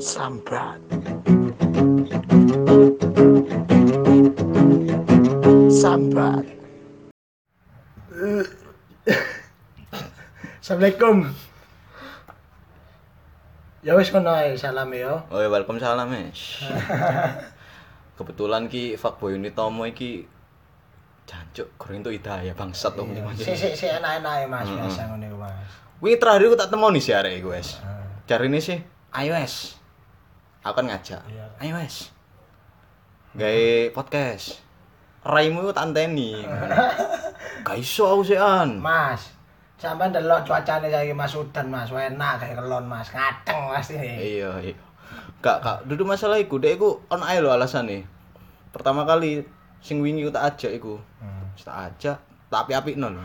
Sambat. Sambat. Assalamualaikum. Ya wis ngono ae salam ya. Oh, ya, Waalaikumsalam, Mas. Kebetulan ki fuckboy Unitomo iki jancuk goreng itu hidayah bangsat to muni Si si si enak-enak ae Mas biasa ngono iku Mas. Wingi terakhir aku tak temoni sih arek iku, wes. Ah. Cari ini sih, ayo wes. Aku kan ngajak. Iya. Ayo wes. Gawe podcast. Raimu iku tak anteni. Gak iso aku sih an. Mas, sampean delok cuacane saiki Mas udan Mas, enak kayak kelon Mas, ngateng Mas ini. Iya, iya. Gak, gak, duduk masalah iku, dek iku on ae lho alasane. Pertama kali sing wingi ku tak ajak iku. Hmm. Tak ajak, tak apik-apikno lho.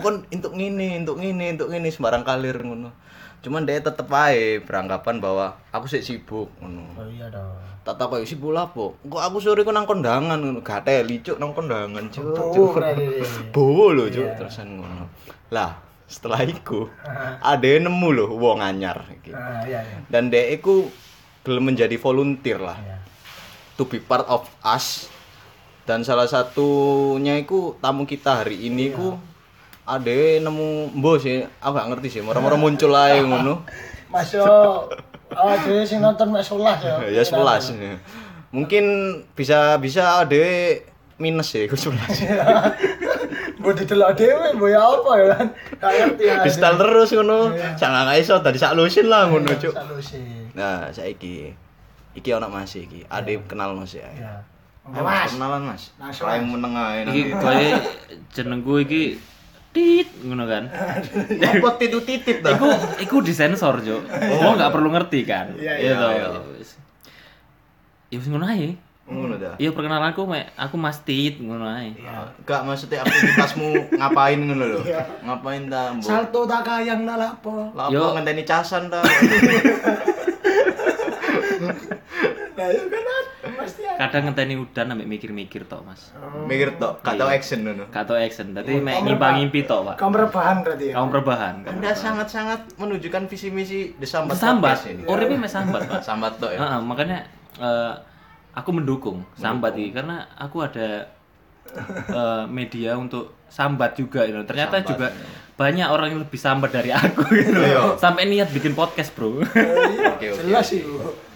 Kon entuk ngene, entuk ngene, entuk ngene sembarang kalir ngono. Cuman dia tetep ae beranggapan bahwa aku sik sibuk ngono. Oh iya dong. Tak takoki sibuk lapo? Kok aku sore ku nang kondangan ngono, gak teli cuk nang kondangan cuk. Berarti. Bowo lho cuk, Iya. terusan ngono. Lah, setelah iku ada yang nemu lho wong anyar iki. Ah iya iya. Dan dia iku gelem menjadi volunteer lah Iya. to be part of us dan salah satunya itu tamu kita hari ini ku ada nemu mbok sih aku gak ngerti sih moro-moro muncul aja ngono. Mas yo oh sing nonton mek 11 ya. ya sebelas mungkin bisa bisa ada minus ya iku sebelas Mbok didelok dhewe mbok ya apa ya? Kan. Gak ngerti ya. Distal terus ngono. Jangan gak iso tadi sak lusin lah ngono cuk. nah saiki. Iki ana Mas iki. Ade kenal Mas ya Ya. Ayo, Mas. kenalan Mas Langsung, Rai Mas. meneng ae Iki nanti. koyo jenengku iki tit ngono kan. Apa titu titit dah? Iku iku disensor, Cuk. Oh, enggak perlu ngerti kan. Iya, Iya iya, iya. Wis. Ya wis ngono ae. Ngono dah. Iya perkenalanku mek aku Mas Tit ngono ae. Gak maksudnya aktivitasmu ngapain ngono lho. Ngapain ta, Mbok? Salto tak kayang nak lapo. Lapo ngenteni casan ta. Nah, ya kan pasti ada. Kadang ngenteni udan ambek mikir-mikir tok, Mas. Mikir tok, gak tau action ngono. Gak tau action. Dadi mek ngimpi-ngimpi tok, Pak. Kamu rebahan berarti ya. Kaum rebahan. Anda sangat-sangat menunjukkan visi misi The Sambat sambat. Podcast ini. Uripe mek sambat, Pak. Sambat tok ya. Heeh, makanya eh, aku mendukung sambat ini karena aku ada eh, media untuk sambat juga gitu. Ternyata Sambat, juga ya. banyak orang yang lebih sambat dari aku gitu. Iya. Sampai niat bikin podcast, Bro. Oke, oke. Jelas sih.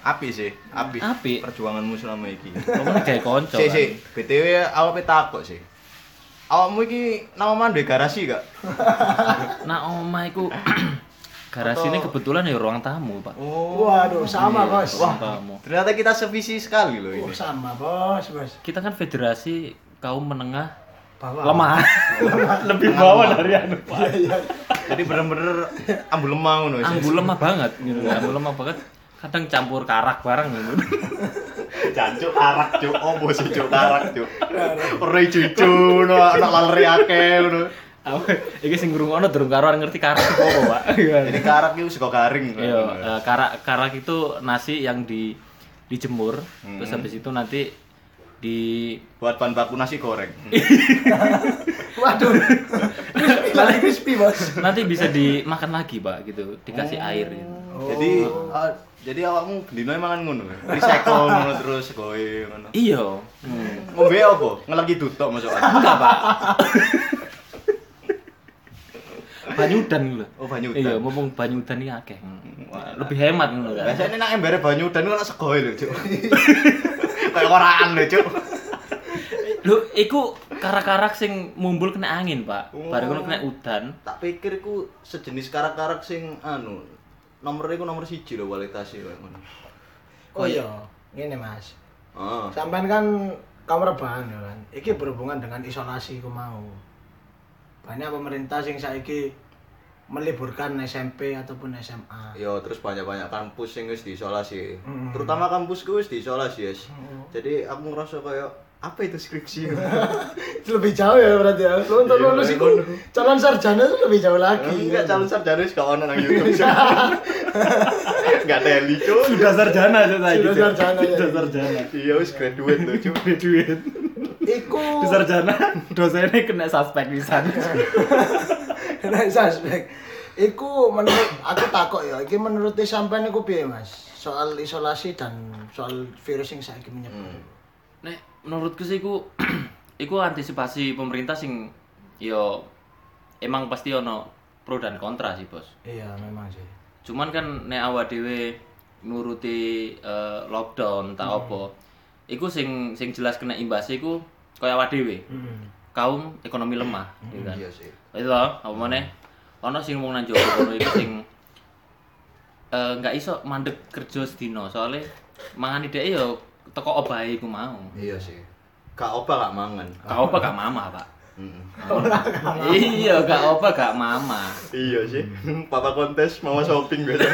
Api sih, api. Apik. Perjuanganmu selama iki. Kamu kayak konco. Si, kan. si, BTW awak pe takok sih. Awakmu iki nama mandi garasi gak? Nah, omah iku garasi ini kebetulan ya ruang tamu, Pak. Oh. Waduh, sama bos. Ruang tamu. Ternyata kita sevisi sekali loh Oh, ini. sama bos, bos. Kita kan federasi kaum menengah Bawah. lemah. Lebih bawah dari anu, Pak. Jadi bener-bener ambu lemah ngono. Ambu lemah banget gitu. Ambu lemah banget. Kadang campur karak bareng gitu. Jancuk karak cuk, opo sih cuk karak cuk. Ora cucu no anak lalere akeh ngono. Apa? Iki sing ngrungokno durung karuan ngerti karak itu apa, Pak. Jadi karak itu suka garing. Iya, eh, karak karak itu nasi yang di dijemur, terus habis itu nanti di Buat bahan baku nasi goreng. Waduh. Lagi crispy, bos. nanti bisa dimakan lagi, Pak, gitu. Dikasih air gitu. Jadi ah, jadi awakmu gendino mangan ngono. Recycle ngono terus goe ngono. Iya. Ngombe apa? Ngelagi tutuk masuk. Enggak, Pak. Banyudan gitu. Oh banyu Iya, mumpung banyudan ini akeh. Lebih hemat ngono kan. Biasanya nak embere banyu udan ku ana segoe lho cuk. Kayak oraan lho cuk. Lho, iku karak-karak sing mumbul kena angin, Pak. Oh. Bareng kena udan. Tak pikir iku sejenis karak-karak sing anu nomornya iku nomor siji lho kualitasnya kayak ngono. Oh iya, ngene Mas. Ah. Sampean kan kamu rebahan ya kan. Iki berhubungan dengan isolasi ku mau. Banyak pemerintah sing saiki meliburkan SMP ataupun SMA. Yo terus banyak-banyak kampus sing wis diisolasi. Hmm. Terutama kampus gue wis diisolasi, yes. Hmm. Jadi aku ngerasa kayak apa itu skripsi? Itu lebih jauh ya berarti ya. Lu untuk Iya, lulus itu ngono. calon sarjana itu lebih jauh lagi. Enggak calon sarjana wis gak ono nang YouTube. Enggak teli, Cuk. Sudah sarjana aja saya Sudah sarjana. Sudah sarjana. Iya wis graduate tuh, Cuk. Graduate. Iku Di sarjana dosennya kena suspek di sana. Nek suspek. Iku menurut aku takok ya, iki menurut sampean iku piye, Mas? Soal isolasi dan soal virus yang saiki menyebar. Hmm. Nek menurutku sih iku iku antisipasi pemerintah sing yo emang pasti ono pro dan kontra sih, Bos. Iya, memang sih. Cuman kan nek awak dhewe nuruti eh, lockdown tak apa. Iku sing sing jelas kena imbas iku kaya awak dhewe. Hmm. Kaum ekonomi lemah, gitu kan. Iya sih. Itu loh, apa maneh? Ono sing wong nang Jawa kono iku sing eh nggak iso mandek kerja sedina soalnya mangan ide yo teko obahe iku mau. Iya sih. Kak Opa gak mangan. Gak apa gak mama, Pak. Iya, gak apa gak mama. Iya sih. Papa kontes mama shopping biasa.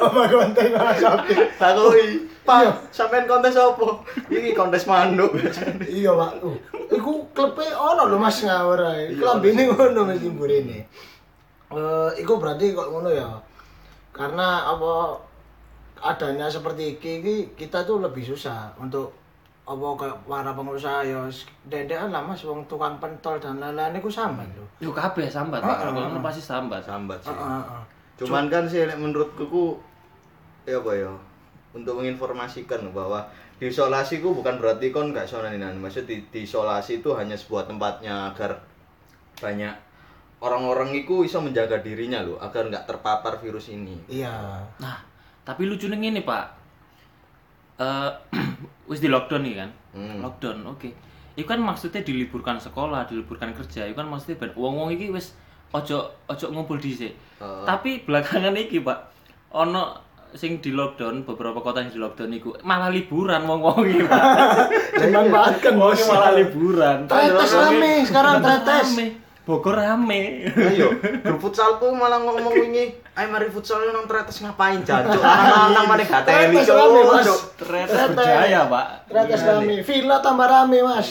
Apa konten Mas Sapi? Takoi. Pak, sampean kontes apa? Iki kontes manuk biasanya. Iya, Pak. Iku klepe ono lho Mas ngawur ae. Klambine ngono Mas Imburene. Eh, iku berarti kok ngono ya. Karena apa adanya seperti iki, iki kita tuh lebih susah untuk apa kayak para pengusaha ya dendekan lah Mas wong tukang pentol dan lain-lain iku sambat lho. Yo kabeh sambat, Pak. Kalau pasti sambat. Sambat sih. Heeh, heeh. Cuman kan sih nek menurutku ku ya apa ya untuk menginformasikan bahwa diisolasi ku bukan berarti kon gak naninan. Maksud di, diisolasi itu hanya sebuah tempatnya agar banyak orang-orang itu bisa menjaga dirinya loh agar nggak terpapar virus ini. Iya. Nah, tapi lucunya gini, Pak. Eh wis di lockdown nih kan. Hmm. Lockdown, oke. Itu kan maksudnya diliburkan sekolah, diliburkan kerja. Itu kan maksudnya ben wong-wong iki wis ojo ojo ngumpul dhisik. Heeh. Tapi belakangan iki, Pak, ono sing di lockdown beberapa kota yang di lockdown iku malah liburan wong-wong iki, Pak. Dimanfaatkan Wong Bos. malah liburan. Tretes rame sekarang tretes. Bogor rame. Ayo, grup futsalku malah ngomong wingi, ayo mari futsal nang tretes ngapain jancuk? Lanang mana gak teli Tretes rame, Mas. cuk. Tretes berjaya, Pak. Tretes rame, villa tambah rame mas.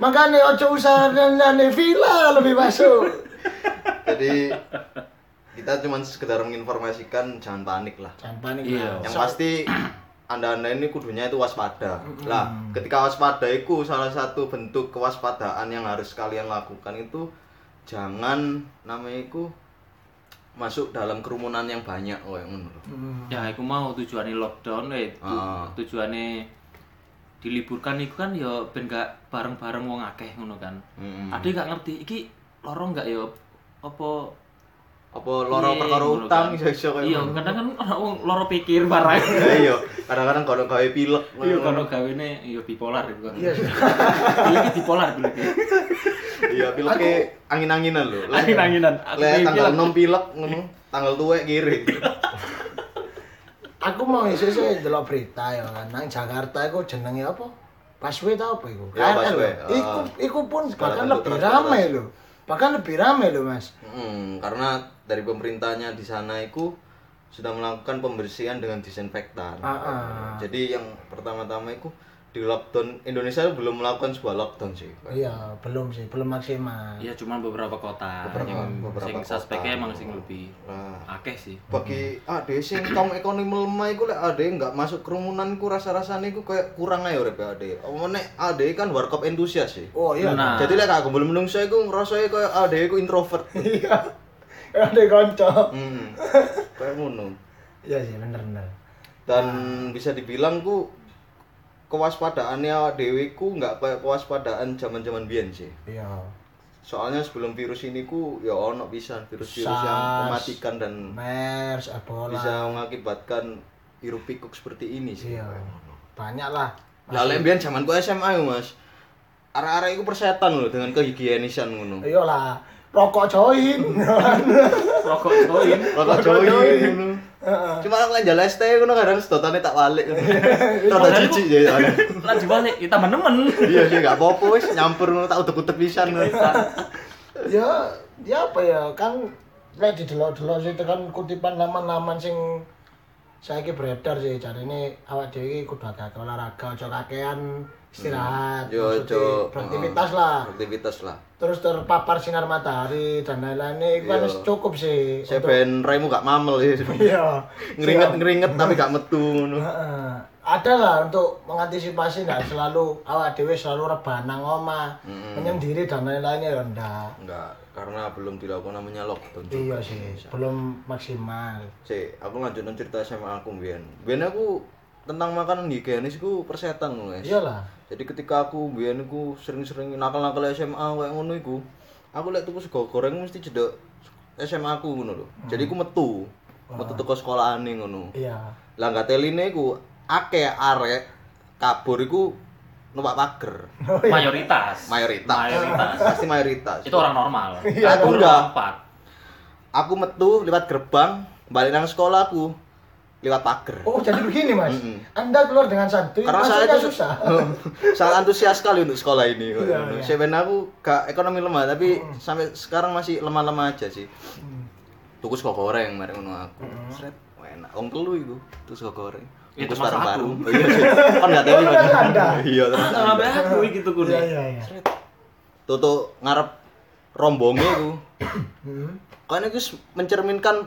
Makanya ojo usah nanya villa lebih masuk. Jadi kita cuma sekedar menginformasikan jangan panik lah. Jangan panik Iya. Yang pasti anda-anda ini kudunya itu waspada. Lah, ketika waspada itu salah satu bentuk kewaspadaan yang harus kalian lakukan itu jangan namanya itu masuk dalam kerumunan yang banyak oh yang menurut. Ya, aku mau tujuannya lockdown, eh, tu- Ah. tujuannya diliburkan itu kan ya ben gak bareng-bareng wong akeh ngono kan. Mm-mm. Ada gak ngerti iki lorong gak ya apa Apa loro Iya, perkara utang kan. iso iso Iya, kadang kan ana wong loro pikir barang. Ya, Iya, kadang-kadang kalau gawe pilek. Iya, kalau gawene ya bipolar itu kan. Iya. Iki bipolar gitu. Iya, pileknya angin-anginan lho. Angin-anginan. Aku Lek pilek. tanggal 6 pilek ngono, tanggal tuwek kiri. Aku mau isi sih delok berita ya kan. Nang Jakarta iku jenenge apa? Busway ta apa iku? Ya, busway. Iku Ah. iku pun bahkan lebih ramai loh. Bahkan lebih ramai loh Mas. Hmm, karena dari pemerintahnya di sana itu sudah melakukan pembersihan dengan disinfektan. Ah, ah. Jadi yang pertama-tama itu di lockdown Indonesia belum melakukan sebuah lockdown sih. Iya, belum sih, belum maksimal. Iya, cuma beberapa kota Beberapa- yang beberapa sing kota. suspeknya emang sing lebih Nah, akeh sih. bagi ade sing kaum ekonomi lemah iku lek ade nggak masuk kerumunan ku rasa-rasane iku kayak kurang ae urip ade. Apa nek ade kan warkop entusias sih. Oh iya. Nah. Jadi lek aku belum menungso iku ngrasake kayak ade iku introvert. Iya. Ada kanca. Hmm. Kayak ngono. Iya sih, bener bener. Dan bisa dibilang ku kewaspadaannya dewi ku nggak kayak kewaspadaan zaman-zaman biyen sih. Iya. Soalnya sebelum virus ini ku ya ono bisa virus-virus yang SARS, mematikan dan MERS, Ebola. bisa mengakibatkan hiruk pikuk seperti ini sih. Iya. Banyak lah. Lah lek biyen zaman ku SMA yo, Mas. Arek-arek iku persetan loh dengan kehigienisan ngono. Iya lah. Rokok join. Rokok join. Rokok join Cuma aku lek jalan ST ngono kadang sedotane tak balik. Rada jijik ya. Lanjut balik, ya tambah nemen. Iya sih gak apa-apa wis nyampur ngono tak utek-utek pisan. ngono. ya, ya apa ya kan lek didelok-delok sih tekan kutipan laman-laman sing saiki beredar sih jarine awak dhewe iki kudu agak olahraga, aja kakean istirahat, Yo maksudnya beraktivitas lah. Aktivitas lah. Terus terpapar sinar matahari dan lain-lain itu kan Iya. wis cukup sih. Saya untuk- ben raimu gak mamel ya. Iya. Ngeringet-ngeringet tapi gak metu ngono. Ada lah untuk mengantisipasi nggak selalu awak dewe selalu rebahan nang omah menyendiri dan lain-lainnya ya enggak Enggak, karena belum dilakukan namanya lockdown. iya sih belum maksimal Cek, aku lanjut nang cerita SMA aku Bian. Bian aku tentang makanan higienis ku persetan ngono, guys. iyalah Jadi ketika aku Bian aku sering-sering nakal-nakal SMA kayak ngono iku, aku lek tuku sego goreng mesti jedok SMA aku ngono lho. Jadi aku metu. Metu teko sekolahane ngono. iya Lah enggak teline iku akeh arek kabur iku numpak pager. Mayoritas. Mayoritas. Mayoritas. Pasti mayoritas. Itu orang normal. Iya, aku enggak. empat. Aku metu lewat gerbang, balik nang sekolah aku lewat pager. oh jadi begini mas Mm-mm. anda keluar dengan santuy Karena saya itu susah sangat antusias sekali untuk sekolah ini. Iya, iya. Sebenarnya aku gak ekonomi lemah, tapi sampai sekarang masih lemah-lemah aja sih. Hmm. Tuku sego goreng bareng ngono aku. Sret, wah, enak. Wong telu iku, tuku sego goreng. Ya, bareng-bareng. aku. Oh, Iya sih. Kan enggak tahu Oh, Anda. Iya, terus. Sampai aku gitu kudu. iya iya iya Tutuk ngarep rombonge iku. Hmm. Kan itu mencerminkan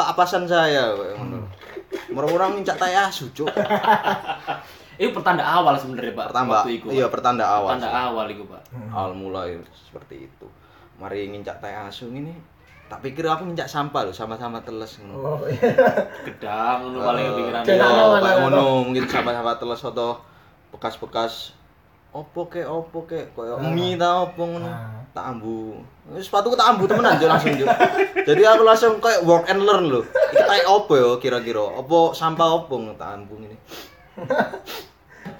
keapasan saya kayak ngono. Murah-murah ngincak tai asu, Cuk. Itu pertanda awal sebenarnya, Pak. Pertanda, waktu itu. iya pertanda awal. Pertanda sih. awal itu, Pak. awal mulai seperti itu mari ngincak tai asu ini tak pikir aku ngincak sampah loh sama-sama teles ngono oh iya Gedang ngono paling pikiran. Cek Iya, kayak ngono mungkin sama-sama teles atau bekas-bekas opo ke opo ke koyo mie ta opo ngono Ah. Tak ambu. Sepatuku tak ambu temenan jo langsung jo jadi aku langsung kayak work and learn loh iki tai opo ya kira-kira? Opo sampah opo tak ambu ngene?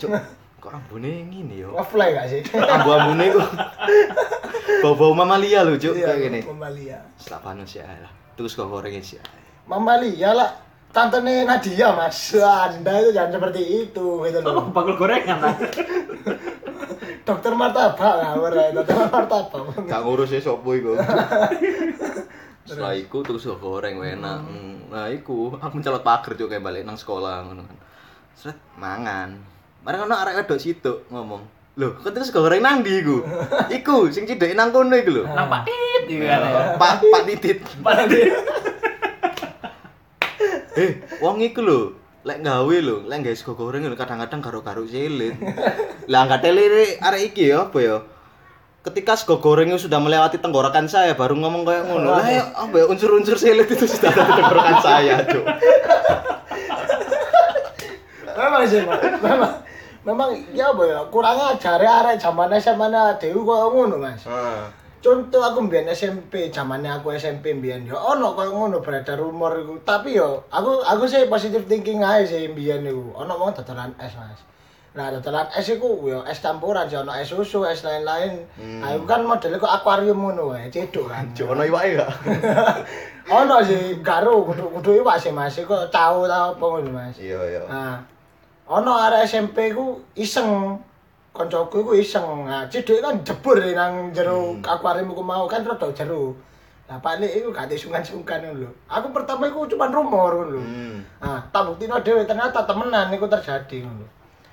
Cuk, kok ambune ngene yo? Offline gak sih? Ambu-ambune ku bau-bau mamalia lho cuk kayak gini. Mamalia. Setelah panas ya lah. Terus kok gorengin sih? Mamalia lah. Tante Nadia mas. Anda itu jangan seperti itu gitu Oh, loh bakul gorengan lah. dokter martabak lah ora dokter martabak gak ngurus ya sopo iku setelah iku terus goreng enak nah iku aku mencolot pager cuk kayak balik nang sekolah ngono kan seret mangan bareng ono arek wedok situ ngomong Loh, kok terus goreng nang ndi iku? Iku sing cidek nang kono iku lho. Nampak tit gitu kan ya. Pak Pak Titit. Padahal dia- Eh, wong iku lho, lek gawe lho, lek gawe sego goreng lho kadang-kadang karo-karo silit. Lah enggak tele arek iki ya apa ya? Ketika sego gorengnya sudah melewati tenggorokan saya baru ngomong kayak ngono. Lah ya apa ya unsur-unsur silit itu sudah ada di tenggorokan saya, Cuk. memang sih Mas. memang memang ya apa ya kurangnya jare arek zaman SMA dewi kok ngono mas Heeh. Contoh aku mbiyen SMP zamannya aku SMP mbiyen ya ono koyo ngono beredar rumor iku. Tapi yo aku aku sih positive thinking aja sih mbiyen iku. Ono wong dadalan es mas. Nah dadalan es iku yo es campuran sih. Ono es susu es lain-lain. Hmm. itu kan modelnya kok akuarium ngono wae cedok kan. Cuk ono iwake gak? ono sih karo kudu kudu iwak sih mas. Iku tahu tau apa ngono mas. Iya, iya. Nah, ono arek SMP ku iseng koncoku iku iseng. Nah, ciduk kan jebur nang jero akuarium ku mau kan rada jero. Lah paling iku gak sungkan-sungkan lho. Aku pertama iku cuma rumor lho. Hmm. Nah, tak buktino dhewe ternyata temenan iku terjadi lho.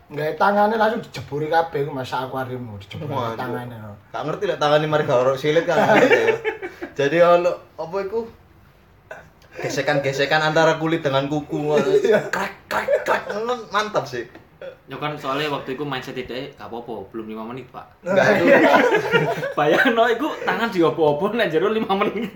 Nggae tangane langsung dijeburi kabeh iku masa akuarium dijeburi Waduh. tangane. lho. Gak ngerti lek tangane mari gak ora silit kan. Jadi ono apa iku? Gesekan-gesekan antara kulit dengan kuku. Krek krek krek ngono mantap sih. Ya kan soalnya waktu itu mindset tidak gak apa-apa, belum 5 menit, Pak. Enggak itu Bayangno iku tangan diopo-opo nek jero 5 menit.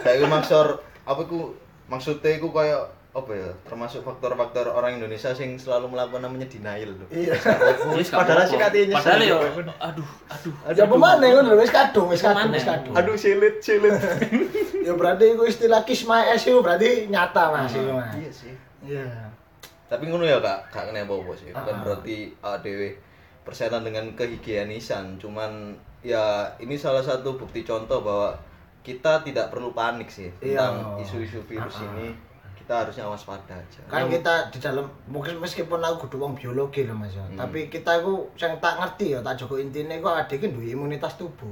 kayak maksud apa iku maksudnya iku kayak apa ya termasuk faktor-faktor orang Indonesia sing selalu melakukan namanya denial loh. Iya. Padahal apa-apa. sih katanya Padahal yo aduh, aduh. Ya pemane ngono lho wis kadung, wis kadung, Pemane. wis kadung. Aduh silit silit. Ya berarti iku istilah kiss my ass berarti nyata Mas. iya sih. Iya. Tapi ngono ya kak, gak kena apa-apa sih. Bukan Ah. berarti ADW persetan dengan kehigienisan. Cuman ya ini salah satu bukti contoh bahwa kita tidak perlu panik sih Iya. tentang isu-isu virus Ah, ah. ini. Kita harusnya waspada aja. kan kita di dalam mungkin meskipun aku kudu wong biologi loh mas ya Hmm. tapi kita itu yang tak ngerti ya tak joko intinya kok ada kan duwe imunitas tubuh.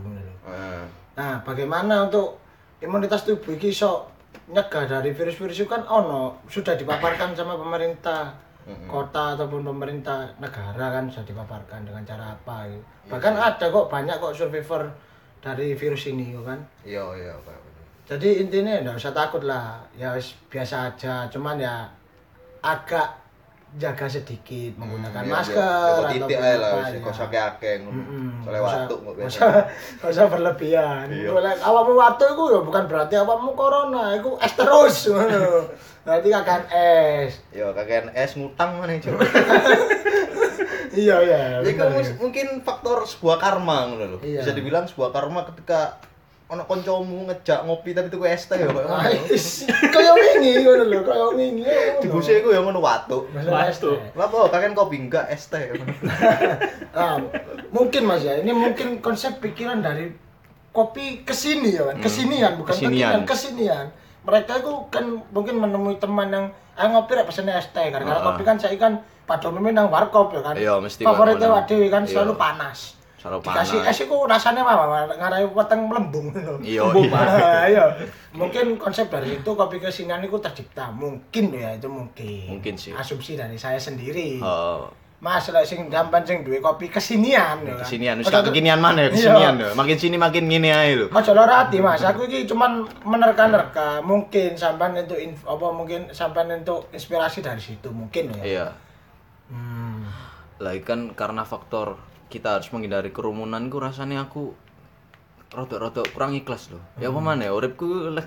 Nah, nah bagaimana untuk imunitas tubuh ini iso nyegah dari virus-virus itu kan ono sudah dipaparkan sama pemerintah kota ataupun pemerintah negara kan sudah dipaparkan dengan cara apa gitu. bahkan ada kok banyak kok survivor dari virus ini kan iya iya Pak. bener. jadi intinya nggak usah takut lah ya biasa aja cuman ya agak jaga sedikit menggunakan Iya, masker. Ya, lah, apa, ya. kok sakit akeh. Mm-mm. Soale Nggak kok biasa. usah usah berlebihan. Iya. Boleh awakmu watuk iku ya bukan berarti awakmu corona, iku es terus ngono. Berarti kakan es. Ya kakek es ngutang mana cuk. Iya iya. Mungkin faktor sebuah karma ngono lho. Bisa dibilang sebuah karma ketika ono kancamu ngejak ngopi tapi tuku es teh ya koyo ngono. Kayak wingi ngono lho, kayak wingi. Dibuse iku ya ngono watuk. Masalah es Watuk. teh. Lah apa kakek kopi enggak es teh. Ah, mungkin Mas ya, ini mungkin konsep pikiran dari kopi ke sini ya kan, kesinian bukan Kesinian. kesinian, kesinian. Mereka itu kan mungkin menemui teman yang ah ngopi rek pesen es teh kan, karena Ah. kopi kan saya kan pada umumnya nang warkop ya kan. Iya, mesti Favoritnya kan, wadewi kan iya. selalu panas. Selalu Dikasih es itu rasanya apa? Ngarai weteng melembung. Iya, iya. Iya. Mungkin konsep dari itu kopi kesinian itu tercipta. Mungkin ya itu mungkin. Mungkin sih. Asumsi dari saya sendiri. Oh, Mas lek sing gampang sing duwe kopi kesinian ya kesinian wis kekinian mana ya kesinian lho. Makin sini makin ngene ae lho. Ojo lara hati Mas, aku iki cuman menerka-nerka, mungkin sampean untuk inf- apa mungkin sampean untuk inspirasi dari situ mungkin ya. Iya. Hmm. Lah kan karena faktor kita harus menghindari kerumunan ku rasanya aku rodok-rodok kurang ikhlas loh. Ya apa mana ya uripku lek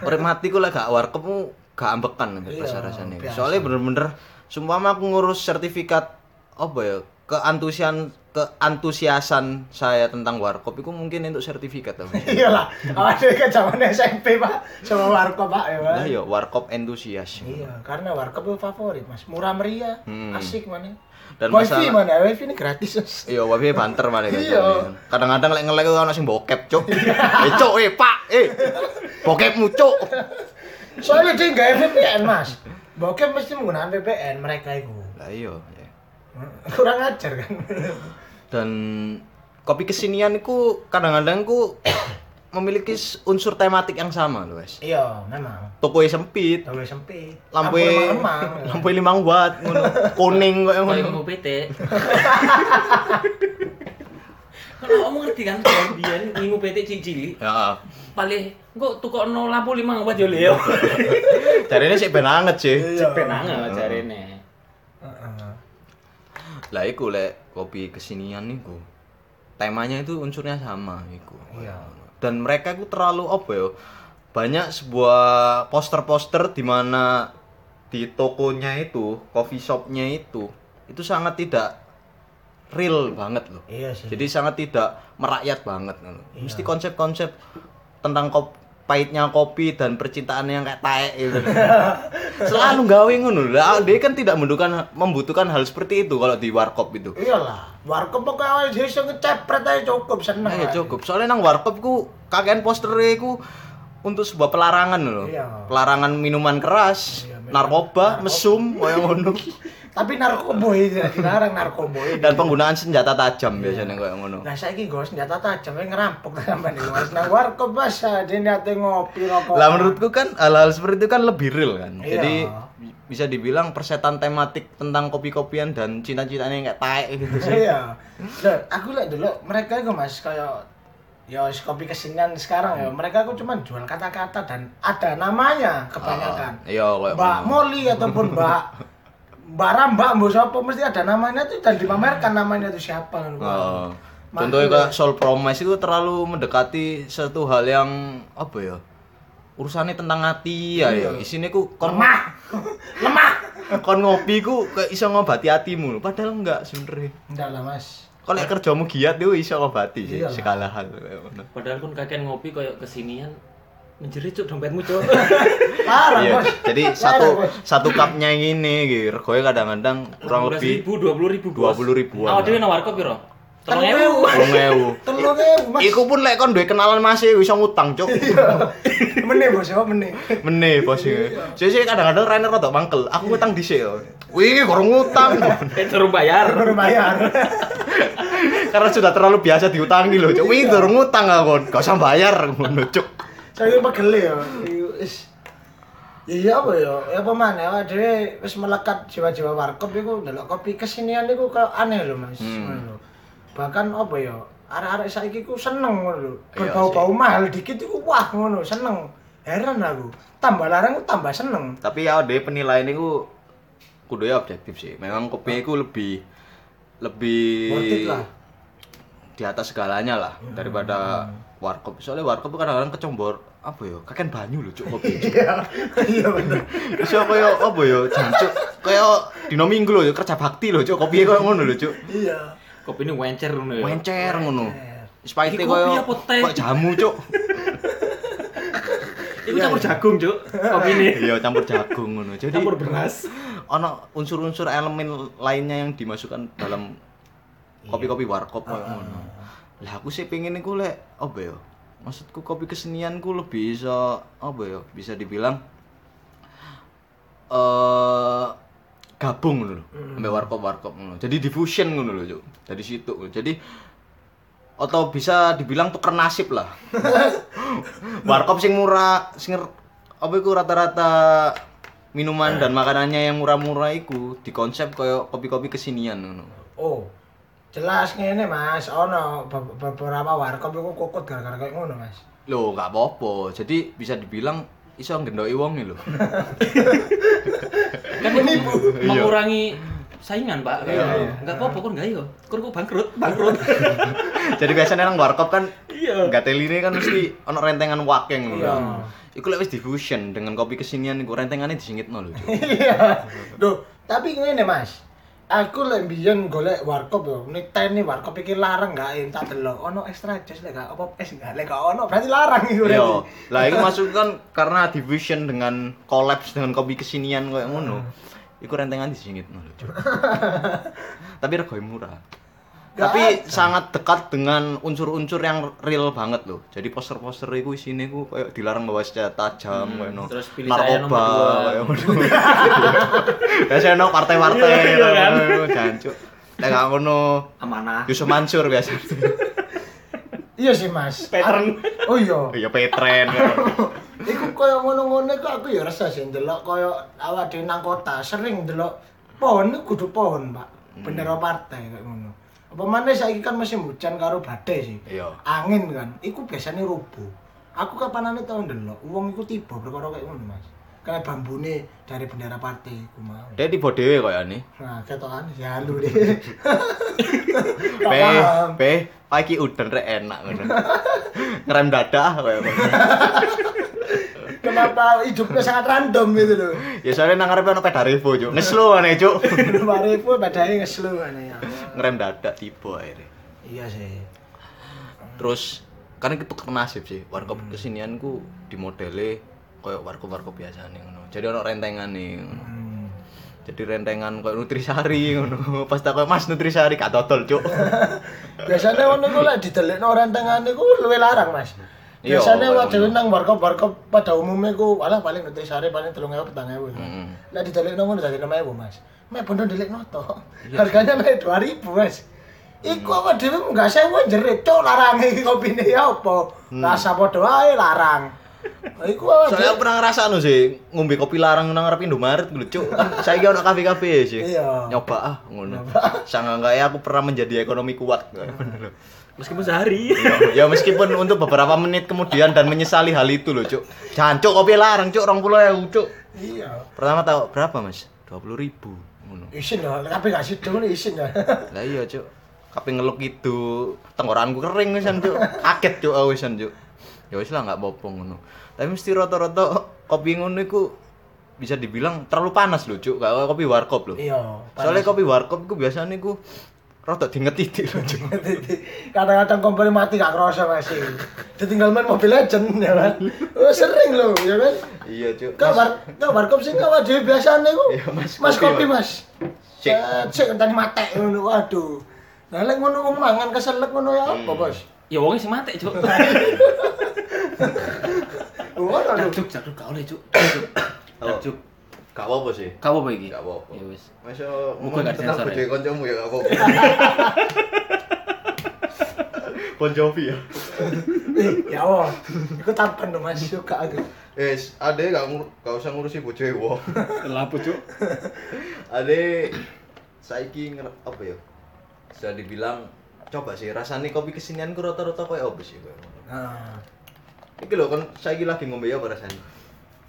urip mati ku lek gak warkepmu gak ambekan Iya, biasa rasanya. Soalnya bener-bener sumpama aku ngurus sertifikat apa ya keantusian keantusiasan saya tentang warkop itu mungkin untuk sertifikat tau. Iyalah, awake dhewe kan zaman SMP, Pak. Sama warkop, Pak ya, Pak. Lah ya warkop entusias. Iya, karena warkop itu favorit, Mas. Murah meriah, Hmm. asik mana. Dan wifi masalah- mana? Wifi ini gratis. Iya, wae banter malah kan. Iya. Kadang-kadang lek ngelek ono sing bokep, Cuk. Eh, Cuk, eh, Pak, eh. Bokepmu, Cuk. Soalnya dia nggak VPN, Mas. Bokep mesti menggunakan VPN mereka itu. Lah iya, ya. Kurang ajar kan. Dan kopi kesinian itu kadang-kadang ku memiliki unsur tematik yang sama loh, Wes. iya, memang. Toko sempit, Tahu sempit. lampu lampu limang watt ngono. Kuning kok Kayak ngono. PT. Kalau kamu ngerti kan, biyen ngingu PT cilik Ya. paling kok tukokno lampu lima watt yo Leo. Jarine sik ben anget sih. Iya. Penang jarene. Heeh. Lah iku lek kopi kesinian niku. Temanya itu unsurnya sama iku. Iya. Dan mereka itu terlalu apa ya? Banyak sebuah poster-poster di mana di tokonya itu, coffee shopnya itu, itu sangat tidak real banget loh. Iya sih. Jadi sangat tidak merakyat banget. Iya. Mesti konsep-konsep tentang kop pahitnya kopi dan percintaan yang kayak taek gitu. Selalu gawe ngono. Lah dia kan tidak membutuhkan membutuhkan hal seperti itu kalau di warkop itu. Iyalah, warkop pokoknya dia bisa ngecepret aja cukup seneng. Eh aja. cukup. Soalnya nang warkop ku kakean posternya ku untuk sebuah pelarangan loh. Iya. Pelarangan minuman keras, Iya, minuman- narkoba, mesum, kayak ngono. Tapi narkoboy tidak dilarang narkoboy. Dan penggunaan senjata tajam biasanya kayak ngono. Nah, saya gue senjata tajam, yang ngerampok sampai nih mas. Nah, warkop mas, dia niatnya ngopi rokok. Lah menurutku kan hal-hal seperti itu kan lebih real kan. Iya. Jadi bi- bisa dibilang persetan tematik tentang kopi-kopian dan cinta-cintanya yang kayak taek gitu sih. Iya. Loh, aku lihat dulu mereka itu mas kayak ya kopi kesenian sekarang ya mereka aku cuma jual kata-kata dan ada namanya kebanyakan. Ah, Iya Mbak. Molly ataupun Mbak Mbak Rambak, Mbak siapa mesti ada namanya tuh dan dipamerkan namanya itu siapa kan. Oh. Contohnya kayak Soul Promise itu terlalu mendekati satu hal yang apa ya? Urusannya tentang hati ya ya. Isine ku kon Lemah. Lemah. kon ngopi ku kayak iso ngobati hatimu. Padahal enggak sebenarnya. Enggak lah, Mas. Kalau lek kerjamu giat itu iso ngobati sih Iyalah. segala hal kayak. Padahal pun kakek ngopi koyo kesinian menjerit cuk dompetmu cuk. Parah, Iya, Bos. jadi Parah, satu Bos. satu cupnya ini gitu, regonya kadang-kadang kurang lebih ribu, dua puluh ribu, bos. 20 ribuan. Dhewe nang warkop piro? Tolong Telung ewu. Wong ewu. Telur ewu, Mas. Iku pun lek kon duwe kenalan masih iso ngutang, Cuk. Meneh, Bos, ya, meneh. Meneh bos iki. Jadi kadang-kadang Rainer rada mangkel. Aku ngutang dhisik yo. Wih, gorong ngutang. Eh suruh bayar. Baru bayar. Karena sudah terlalu biasa diutangi loh, Cuk. Wih, gorong ngutang aku. Gak usah bayar ngono, Cuk. Saya pegel ya. Ya iya apa ya? Ya apa mana ya dhewe wis melekat jiwa-jiwa warkop iku ndelok kopi kesinian iku kok aneh lho Mas. Hmm. Bahkan apa ya? Arek-arek saiki ku seneng ngono lho. Iya Berbau-bau mahal dikit iku wah ngono, seneng. Heran aku. Tambah larang tambah seneng. Tapi ya deh penilaian itu kudu ya objektif sih. Memang kopi itu lebih lebih di atas segalanya lah daripada warkop. Soalnya warkop itu kadang-kadang kecombor apa ya? Kakek banyu lho cuk kopi. Iya. Iya bener. Iso kaya apa ya? Jancuk kaya dino minggu lho kerja bakti lho cuk. Kopi kaya ngono lho cuk. Iya. Kopi ini wencer ngono ya. Wencer ngono. Wis pahite teh? kaya jamu cuk. Iku campur jagung, Cuk. Kopi ini. Iya campur jagung ngono. Jadi Campur beras. ono unsur-unsur elemen lainnya yang dimasukkan dalam kopi-kopi warkop kayak ngono. Lah aku sih pengen iku lek apa ya? Maksudku kopi kesenianku lebih bisa apa ya? Bisa dibilang eh gabung ngono lho. Ambek warkop-warkop ngono. Jadi diffusion ngono lho, Cuk. Dari situ. Jadi atau bisa dibilang tuker nasib lah. warkop sing murah, sing apa iku rata-rata minuman dan makanannya yang murah-murah iku dikonsep kayak kopi-kopi kesinian ngono. Oh. Jelas ngene Mas, ono be- beberapa warkop iku kokot gara-gara kayak ngono Mas. Loh, nggak apa-apa. Jadi bisa dibilang iso ngendoki wong lho. Kan ini mengurangi saingan, Pak. Iya, iya. Enggak apa-apa kok enggak yo. Kok kok bangkrut, bangkrut. Jadi biasanya orang warkop kan Iya. nggak teline kan mesti ono rentengan wakeng. Iya. Iku lek wis diffusion dengan kopi kesinian iku rentengannya disingitno lho. Cuk. Iya. Duh, tapi ngene Mas. Aku lek mbiyen golek warkop yo, niteni warkop iki larang gak entak delok. Ono extra jus lek gak apa es gak lek gak ono berarti larang iku Iya. berarti. Lah iku masuk kan karena diffusion dengan collapse dengan kopi kesinian kayak ngono. Iku rentengan disingitno lho. Tapi regane murah. Gak Tapi ada. sangat dekat dengan unsur-unsur yang real banget loh. Jadi poster-poster itu isine ku kayak dilarang bawa senjata tajam kayak no. terus pilih narkoba dua. kayak. Biasanya no partai-partai iya, kan? jancuk. Nek gak ngono Amanah. Yusuf Mansur biasa. Iya sih Mas. Pattern. Oh iya. Iya Petren. Iku koyo ngono-ngono iku aku ya rasa sih ndelok koyo awak dhewe nang kota sering ndelok pohon kudu pohon, Pak. Bendera partai kayak ngono. Apa maneh saiki kan musim hujan karo badai sih. Iya. Angin kan, iku biasanya rubuh. Aku kapanane tau ndelok wong iku tiba perkara kayak ngono, Mas. Kayak bambune dari bendera partai iku mau. Dia tiba dhewe koyane. Nah, ketokan ya lu deh. Gak Pe, pagi udan rek enak ngono. Ngerem dada kayak ngono. Kenapa hidupnya sangat random gitu loh. Ya soalnya nang ngarepe ono pedarevo, Cuk. Ngeslo aneh, Cuk. Kemarin pun badai ngeslu kan ya. Ngerem dada tiba akhirnya. Iya sih. Terus kan itu nasib sih. Warkop kesinian ku di modele koyo warkop-warkop biasa nih ngono. Jadi ono rentengan nih. Hmm. Jadi rentengan koyo nutrisari ngono. Pas tak Mas nutrisari gak dodol, Cuk. Biasanya ngono ku lek didelikno rentengane ku luwih larang, Mas. Iya, Biasanya wae ngono. nang warkop-warkop pada umumnya ku alah paling nutrisari paling 3000 4000. Heeh. Lek didelikno ngono dadi 6000, Mas. Mek bondo delikno to. Harganya mek 2000, Mas. Iku apa dhewe enggak sewa jerit, cuk larange iki kopine ya apa? Rasa padha larang. Iku apa Soalnya aku pernah ngerasa no sih ngombe kopi larang nang ngarep Indomaret lho, Cuk. Kan saiki ono kafe-kafe sih. Iya. Nyoba ah ngono. Sangat enggak ya aku pernah menjadi ekonomi kuat. Bener loh. Meskipun sehari. ya meskipun untuk beberapa menit kemudian dan menyesali hal itu loh, Cuk. Jancuk kopi larang, Cuk, 20.000, Cuk. Iya. Pertama tahu berapa, Mas? 20.000 ngono. Isin lah, tapi gak sido ngono isin ya. Lah iya, Cuk. Kape ngeluk itu, tenggorokanku kering wisan, Cuk. Kaget, Cuk, aku wisan, Cuk. Ya wis lah enggak apa-apa ngono. Tapi mesti rata-rata kopi ngono iku bisa dibilang terlalu panas loh, Cuk. Kayak kopi warkop loh. Iya. Soalnya kopi warkop iku biasanya iku rada dingetitik loh, Cuk. kadang-kadang komplain mati gak kerasa masih ditinggal main Mobile Legend ya kan oh, sering loh ya kan Iya, Cuk. kau bar kau warkop sih kau biasa nih Iya, Mas, mas kopi, mas Cek. Set, cek tadi mate ngono waduh nah lek ngono ngono mangan keselek ngono ya apa Hmm. bos Ya wongnya sing mati, Cuk. ngono lho Cuk, cuk, gak oleh, Cuk. Cuk. Oh. Cuk. Gak apa-apa sih. Gak apa-apa iki. Gak apa-apa. Ya wis. Muka gak tentang sensor ya? bojoe kancamu ya gak apa-apa. Bon Jovi ya. Eh, ya Allah iku tampan dong mas suka aku Wes, ade gak ngur gak usah ngurusi bojoe wong. Lapo, Cuk? ade saiki apa ya? Bisa dibilang coba sih rasane kopi kesinian ku rata-rata koyo apa sih nah Iki lho kan saiki lagi ngombe apa rasane?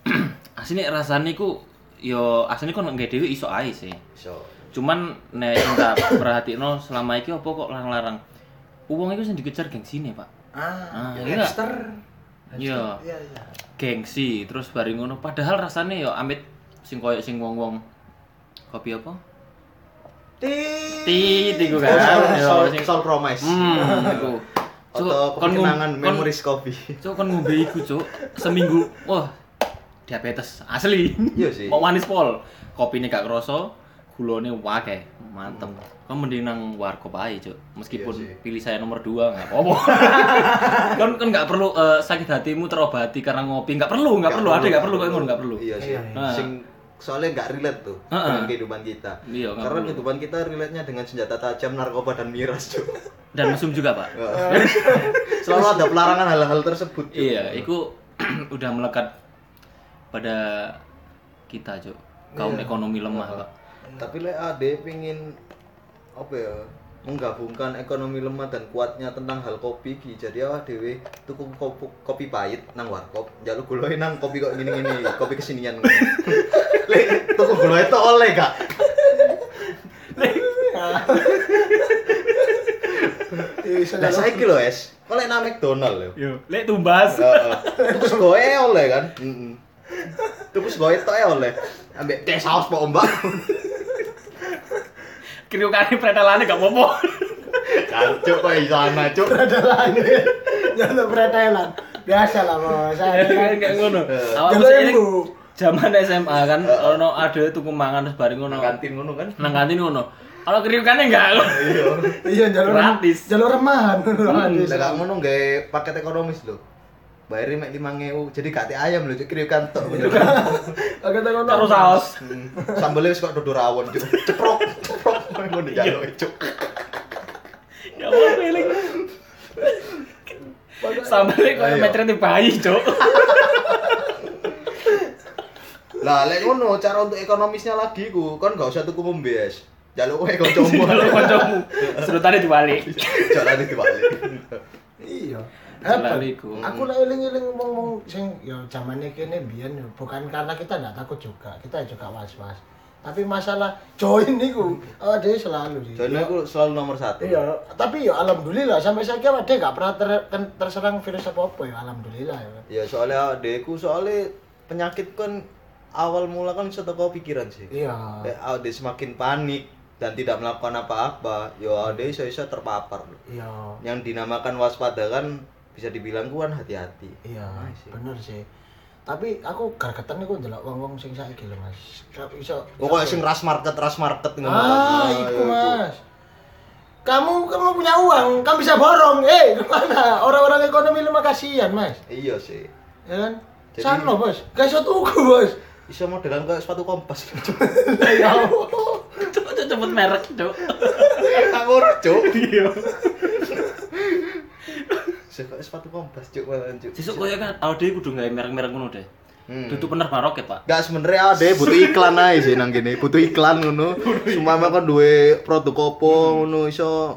Asine rasane iku yo aslinya kan nggak dewi iso ae sih. So, Cuman nek tak perhatikno selama iki apa kok larang-larang. Uang itu sing dikejar gengsine, Pak. Ah, Ah, ya, hipster. Iya. Iya, iya. Gengsi, terus bareng ngono padahal rasane yo amit sing koyo sing wong-wong kopi apa? Tit. Tit iku Oh, kan. sing- soal promise. Hmm, iku. Cuk, kon kenangan memories coffee. Cuk kon ngombe iku, Cuk. Seminggu. Wah, diabetes asli. Iya sih. Mau manis pol. Kopine gak kerasa, gulane wake. Mantep. Kan mending nang warkop ae, Cuk. Meskipun Iya pilih saya nomor 2 enggak apa-apa. kan kan enggak perlu eh, sakit hatimu terobati karena ngopi, enggak perlu, enggak perlu. Ada enggak perlu ngono, enggak perlu. Iya sih. Iya, iya. Nah. Sing soalnya nggak relate tuh Heeh. dengan kehidupan kita. Iya, Karena perlu. kehidupan kita relate-nya dengan senjata tajam, narkoba dan miras, Cuk. Dan mesum juga, Pak. Selalu ada pelarangan hal-hal tersebut. Cuk. Iya, itu udah melekat pada kita, Cuk. Kaum Iya. ekonomi lemah, Pak. Tapi lek ade pingin apa ya menggabungkan ekonomi lemah dan kuatnya tentang hal kopi ki. Jadi awak dhewe tuku kopi, kopi pahit nang warkop njaluk guloi nang kopi kok gini-gini kopi kesinian. Lek tuku guloi itu oleh gak Iya, nah saiki lho es. Oleh nang McDonald Yo, lek tumbas. Heeh. tuku oleh kan? Heeh tuku segoe tok e oleh. Ambek teh saus po ombak Kriukane pretelane gak apa-apa. kancuk kok iso ana cuk Pretelan. Jangan pretelan. Biasa lah, Bos. Saya Kayak ngono. Awak Jalan mesti eling ilmu. Zaman SMA kan ono ada tuku mangan terus bareng ngono. nang kantin ngono kan Nang kantin ngono. Kalau kriukane enggak. iya Iya, jalur Gratis. Jalur remahan. Gratis. Lah gak ngono gawe paket ekonomis lho. Bayari mek 5000. Jadi gak teh ayam lho, cek kirikan tok. Oke, tak ngono. Karo saus. Hmm. Sambelnya wis kok dodo rawon, Cuk. Ceprok, ceprok ngono jalo, Cuk. Ya apa eling. Sambale koyo Ayo. metrete bayi, Cuk. Lah lek ngono cara untuk ekonomisnya lagi ku, kon gak usah tuku membes. Jaluk kowe kancamu. Kalau kancamu serutane dibalik. Jalan dibalik. Iya. Jalan Hebat. iku. Aku lek eling-eling ngomong sing ya zamane kene biyen ya, bukan karena kita ndak takut juga, kita juga was-was. Tapi masalah join niku awake dhewe selalu sih. Join aku selalu nomor satu. Iya, tapi ya alhamdulillah sampai saya awake dhewe gak pernah ter- ter- terserang virus apa-apa ya alhamdulillah ya. Ya soalnya adekku soalnya penyakit kan awal mula kan bisa teko pikiran sih. Iya. Lek ade semakin panik dan tidak melakukan apa-apa, yo ade iso-iso terpapar. Iya. Yang dinamakan waspada kan bisa dibilang kuan hati-hati. Iya, Nah, sih. bener sih. Tapi aku gargetan niku ndelok wong-wong sing saiki lho, Mas. Iso. Pokoknya sing ras market, ras market ngono. Ah, Nah, itu ya Mas. Kamu kamu punya uang, kamu bisa borong. Eh, ke mana? Orang-orang ekonomi lemah kasihan, Mas. Iya sih. Ya kan? Jadi- Sana, Bos. Gak iso tuku, Bos. Iso modelan kayak sepatu kompas. ya Allah. Cepet cepet merek, Cuk. Ngawur, Cuk. Iya. Kayak sepatu kompas, Cuk, malah, Cuk. Sesuk koyo kan awake kudu gawe merek-merek ngono deh. Hmm. Dudu penerbang roket, Pak. Gak sebenernya ada butuh iklan aja sih nang gini, butuh iklan ngono. Semua kan duwe produk opo ngono iso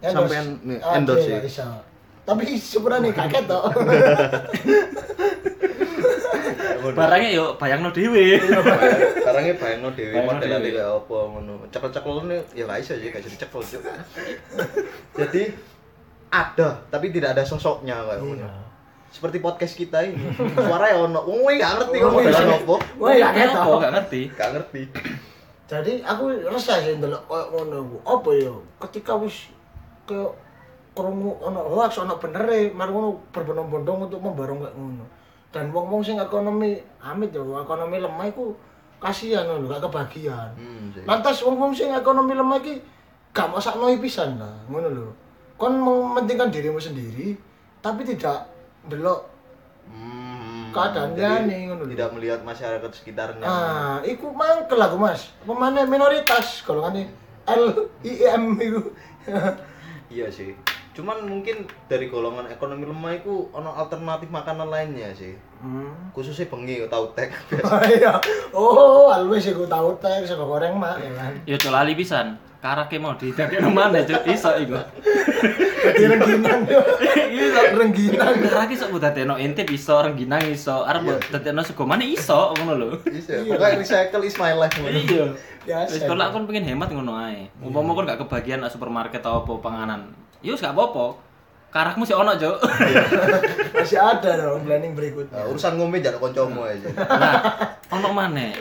sampean nih, endorse sih. iso. Tapi sebenarnya kaget toh. Barangnya yo bayangno dhewe. Barangnya bayangno dhewe dhewe. kayak apa ngono. Cekel-cekel ini ya gak iso sih, gak jadi cekel. Jadi ada, tapi tidak ada sosoknya kayak. Iya. Seperti podcast kita ini. Suara ya ono. Wong kowe gak ngerti kok Wong iya. opo. Wah, ya kaget Apa toh. gak ngerti. Gak ngerti. Jadi aku resah sih ndelok koyo ngono ku. Apa ya? Ketika wis ke krungu ono hoax ono bener e, mari ngono berbondong-bondong untuk memborong kayak ngono. Dan wong-wong sing ekonomi amit ya, ekonomi lemah iku kasihan lho, gak kebagian. Hmm. Lantas wong-wong sing ekonomi lemah iki gak masakno pisan lah, ngono lho. Kon mementingkan dirimu sendiri, tapi tidak delok Hmm. keadaan Jadi, liyane ngono. Tidak melihat masyarakat sekitarnya. Ah, iku mangkel aku, Mas. Pemane minoritas golongane L I M iku. Iya sih. Cuman mungkin dari golongan ekonomi lemah itu ono alternatif makanan lainnya sih. Hmm. Khususnya bengi tahu tek. Oh iya. Oh, always iku tahu teh sego goreng mak ya kan. Yo cok lali pisan. Karake mau didakekno mana, Cuk? Iso iku. Dadi rengginang yo. Iya, Rengginang. Ora ki sok dadekno ente iso rengginang iso, arep Iya. dadekno sego mana iso ngono lho. Bisa. Pokoknya recycle is my life. ngono. Iya. Biasa. Wis kalau aku pengen hemat ngono ae. Umpama kon gak kebagian nang supermarket atau apa panganan. Ya wis gak apa-apa. Karakmu sih ono, Cuk. Masih ada dong planning berikutnya. Nah, urusan ngombe jangan koncomu aja. Nah, ono maneh.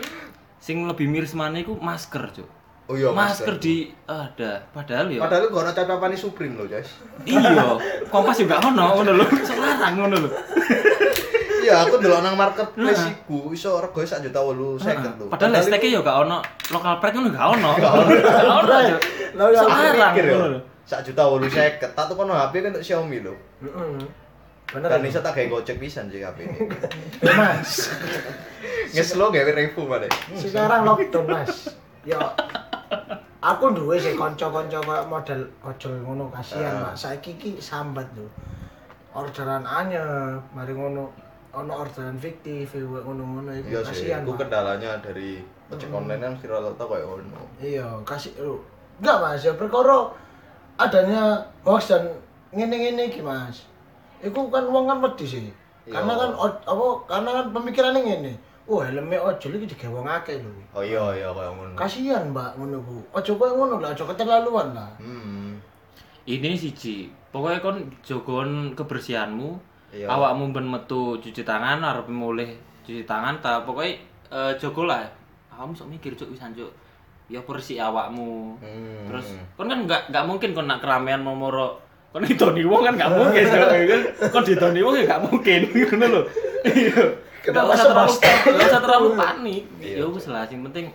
Sing lebih miris maneh iku masker, Cuk. Oh iya, masker di ada padahal ya Padahal gak ono catatan Supreme loh, guys. iya kompas juga ono ngono lho selarang ngono lho Iya, aku ndelok nang marketplace iku iso rego sak juta 850 lho. padahal listeke ya gak ono lokal pride ngono gak ono gak ono. Lah ya selarang ngono lho Sak juta 850. Tak tukono HP kan untuk Xiaomi lho. Heeh. Bener. Dan ya? iso tak gawe gocek pisan sih HP ini. Mas. Ngeslo gawe refu mana? Sekarang lockdown, Mas. Ya aku duwe sih kanca-kanca koyo model ojol ngono kasihan, Pak. Saiki iki sambat lho. Orderan anyep, mari ngono ono orderan fiktif ya, ngono-ngono iku Iya sih, kasihan. itu Pak. kendalanya dari ojek online kan kira rata kayak ono. Iya, kasih lu. Enggak, Mas, ya perkara adanya hoax dan ngene-ngene iki, Mas. Iku kan wong kan wedi sih. Iya. Karena kan apa karena kan pemikirannya ngene. Oh, helme ojol iki digawe wong akeh lho. Oh iya iya kayak ngono. Kasihan, Mbak, ngono ku. Ojo koyo ngono lah, ojo keterlaluan lah. Hmm. ini siji pokoknya kon jogon kebersihanmu Iya. awakmu ben metu cuci tangan arep mulih cuci tangan ta pokoknya eh, jogo lah kamu sok mikir cuk wisan cuk ya bersih awakmu Hmm. terus kon kan nggak nggak mungkin kon nak keramaian momoro kon ditoni wong kan nggak mungkin Cuk. kan kon ditoni wong ya nggak mungkin ngono lho iya Kenapa usah terlalu nggak usah terlalu panik Iya. ya wis lah sing penting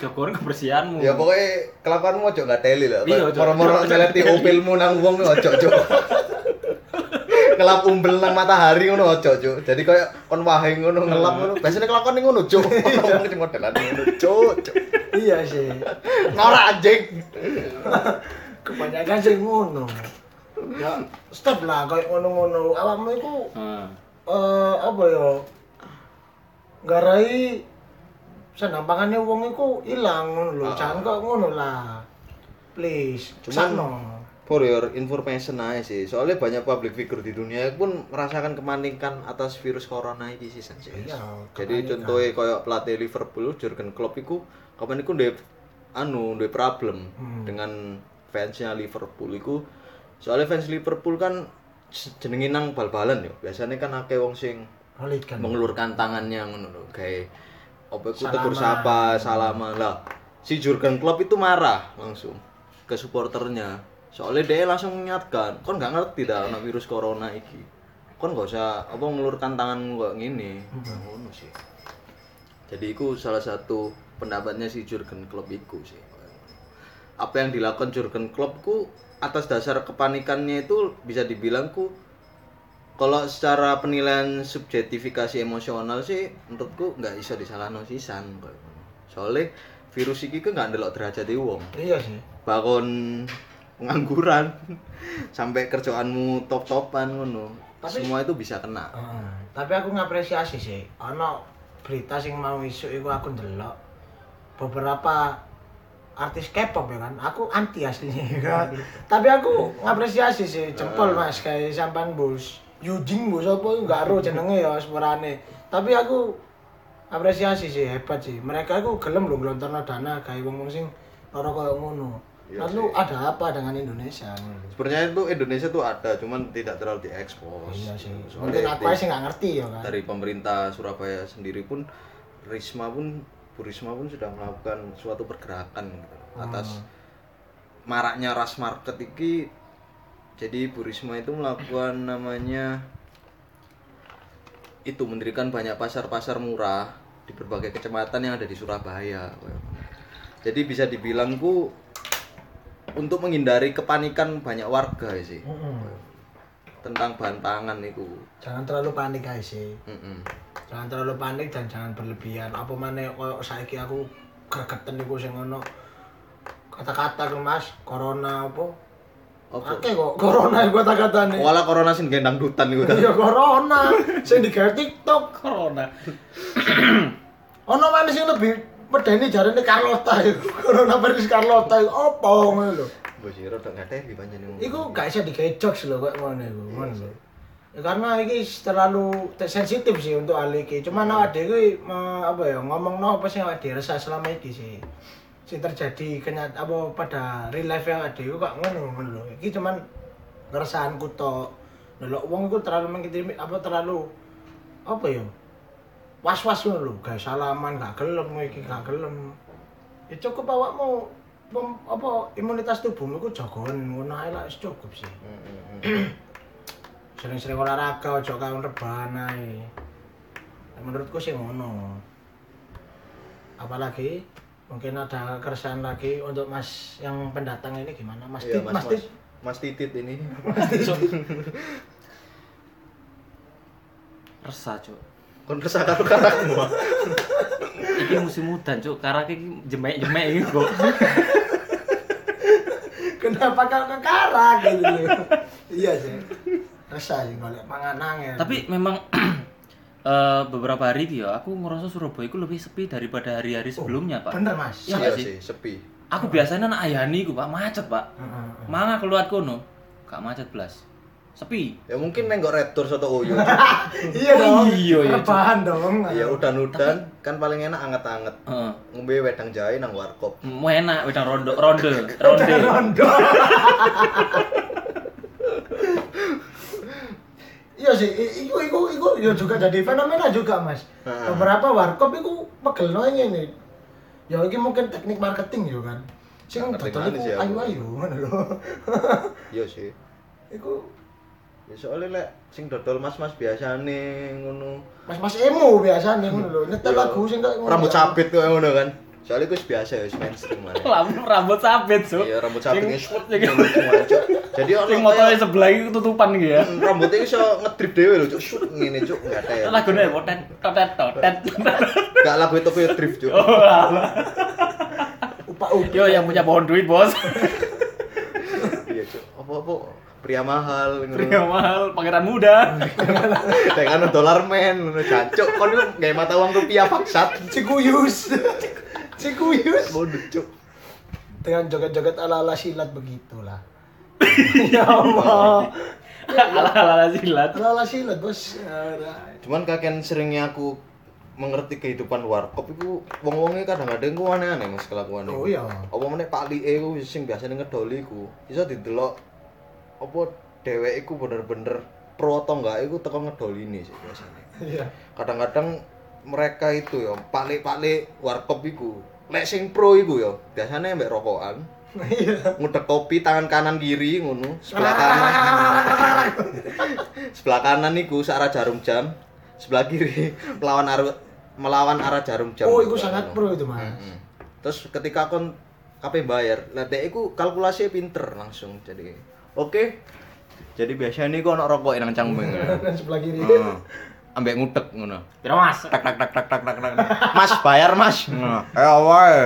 jogon kebersihanmu Ya pokoknya kelakuanmu ojo gak teli lah. Iya. Moro-moro nyeleti opilmu nang wong ojo ojo. Ngelap umbel nang matahari ngono ojo ojo. Jadi kayak kon wahe ngono ngelap ngono. Biasanya kelakuan ngono cuk. Wong sing modelan ngono cuk. cuk. Iya sih. Ngora anjing. Kebanyakan sih ngono. Ya, stop lah koyo ngono-ngono. Awakmu iku Heeh. eh apa ya? Garai senampangannya wong iku ilang ngono lho. Ah. Jangan kok ngono lah. Please, Cuman- sakno. For your information aja sih. Soalnya banyak public figure di dunia pun merasakan kepanikan atas virus corona ini sih saja. Iya, Jadi contohnya kayak pelatih Liverpool Jurgen Klopp iku kapan iku ndek anu ndek problem Hmm. dengan fansnya Liverpool iku. Soalnya fans Liverpool kan jenenge nang bal-balan yo. Biasanya kan akeh wong sing Hooligan. mengulurkan tangannya ngono lho, kayak apa Salaman. tegur sapa, salaman lah. Si Jurgen Klopp itu marah langsung ke supporternya. Soalnya dia langsung mengingatkan, kon nggak ngerti dah ana virus corona iki. Kon nggak usah apa ngulurkan tangan kok ngene. Ngono sih. Jadi itu salah satu pendapatnya si Jurgen Klopp iku sih. Apa yang dilakukan Jurgen Klopp ku atas dasar kepanikannya itu bisa dibilang ku kalau secara penilaian subjektifikasi emosional sih menurutku nggak bisa disalahno sisan soalnya virus iki kan nggak ndelok derajat wong Iya sih. bakon pengangguran sampai kerjaanmu top-topan ngono Tapi- semua itu bisa kena Heeh. tapi aku ngapresiasi sih. Ono berita sing mau isu iku aku ndelok beberapa artis K-pop ya kan. Aku anti aslinya ya kan. tapi aku ngapresiasi sih jempol Mas kayak sampan bus. Yujing bus apa enggak ro jenenge ya semerane. Tapi aku apresiasi sih hebat sih. Mereka itu gelem lho ngelontarno dana kayak wong-wong sing ora koyo ngono. Iya Lalu sih. ada apa dengan Indonesia? sebenarnya itu Indonesia tuh ada cuman tidak terlalu diekspos Iya sih. Mungkin aku aja nggak ngerti ya kan. dari pemerintah Surabaya sendiri pun Risma pun Bu Risma pun sudah melakukan suatu pergerakan gitu, atas maraknya ras market iki jadi Bu Risma itu melakukan namanya itu mendirikan banyak pasar-pasar murah di berbagai kecamatan yang ada di Surabaya jadi bisa dibilang ku untuk menghindari kepanikan banyak warga sih Mm-mm. tentang bahan pangan itu Jangan terlalu panik guys sih. Mm-mm. Jangan terlalu panik dan jangan berlebihan. Apa mana koyo saiki aku gregeten iku sing ono kata-kata ku Mas, corona apa? Oke kok corona iku kata-katane. Wala corona sing gendang dutan ta. Iya corona sing digawe TikTok. corona Ono mana sing lebih medeni jarene Carlota iku. Corona versus Carlota iku apa ngono lho. Iki rada ngateri pancen ngomong. Iku gak bisa digejok lho kok ngono iku, ngono lho. Ya, karena iki terlalu te- sensitif sih untuk hal iki. Cuman awak dhewe me- apa ya ngomong no apa sih awak dhewe selama iki sih. Sing terjadi kenyataan apa pada real life yang ada kok ngono ngono lho. Iki cuman keresahanku tok. Delok wong iku terlalu mengintimi apa terlalu apa ya? Was-was ngono lho, gak salaman, gak gelem iki, gak gelem. Ya cukup awakmu apa imunitas tubuhmu iku jagoan ngono ae lah cukup sih. Hmm, hmm, hmm. Sering-sering olahraga aja karo rebahan ae. Menurutku sih ngono. Apalagi mungkin ada keresahan lagi untuk Mas yang pendatang ini gimana? Mas Iya, Tit, Mas Mas Mas. Tit. Mas Titit ini. Resah, Cuk. Kon resah karo karakmu. Iki musim udan, Cuk. Karake iki jemek-jemek iki kok. Kenapa kau ke karak gitu? iya sih. Resah sih golek mangan angin. Tapi memang eh, beberapa hari iki ya aku ngerasa Surabaya itu lebih sepi daripada hari-hari sebelumnya, Pak. bener Mas. Iya Iya nggak sih? sih, sepi. Aku biasanya nak ayani ku, Pak, macet, Pak. Heeh. Manga keluar kono, gak macet blas. Sepi. Ya mungkin neng red doors atau Oyo. Iya dong. iya, iya, Rebahan dong. Ya udan-udan kan paling enak anget-anget. Heeh. Ngombe wedang jahe nang warkop. Mau enak udah ronde ronde ronde. Rondo. Iya sih, iku iku iku ya juga jadi fenomena juga mas. Beberapa warkop iku pegel no ini. Ya ini mungkin teknik marketing ya kan. Sing dodol manis iku ya, ayu Bu. ayu ngono lho. Iya sih. Iku Ya soalnya lek sing dodol mas-mas biasane ngono. mas-mas emo biasa nih ngono lho. Nyetel Iya. lagu sing kayak ngono. Rambut sabit kok ngono kan. Soalnya itu biasa ya, wis mainstream lah. Rambut rambut sabit, Cuk. Iya, rambut sabitnya Sing-. Jadi ono Sing motornya sebelah itu ketutupan gitu ya. Hmm, rambutnya iso ngedrip dhewe lho, Cuk. Shoot ngene, Cuk. Enggak ada. Lagune potet totet totet. Enggak lagu itu Tokyo Drift, Cuk. Oh, alah. Upak-upak. Yo yang punya pohon duit, Bos. Iya, Cuk. Apa-apa pria mahal ngono. Pria mahal, pangeran muda. Dengan dolar men ngono, jancuk. Kon yo gawe mata uang rupiah paksat. Cikuyus. Cikuyus. Bodoh, Cuk. Dengan joget-joget ala-ala silat begitulah. ya Allah. Ala-ala silat. Ala-ala silat, Bos. Ya, Cuman kakek seringnya aku mengerti kehidupan warkop iku wong-wonge kadang-kadang ku aneh-aneh Mas kelakuane. Oh iya. Apa meneh palike ku sing biasane ngedoli ku. Iso didelok apa dheweke iku bener-bener pro atau enggak iku teko ngedoline sih biasanya. Iya. Kadang-kadang mereka itu ya palik-palik warkop iku. Lek sing pro iku ya biasanya mbek rokokan. Ngudek kopi tangan kanan kiri ngono, sebelah kanan. sebelah kanan niku searah jarum jam, sebelah kiri melawan arah melawan arah jarum jam. Oh, itu sangat pro itu, Mas. Terus ketika kon kape bayar, lah dek iku kalkulasinya pinter langsung. Jadi, oke. Jadi biasanya nih kok ono rokok nang cangkeme. Dan sebelah kiri. Ambek ngudek ngono. Piro Mas? Tak tak tak tak tak tak tak. Mas bayar, Mas. Ngono. Eh wae.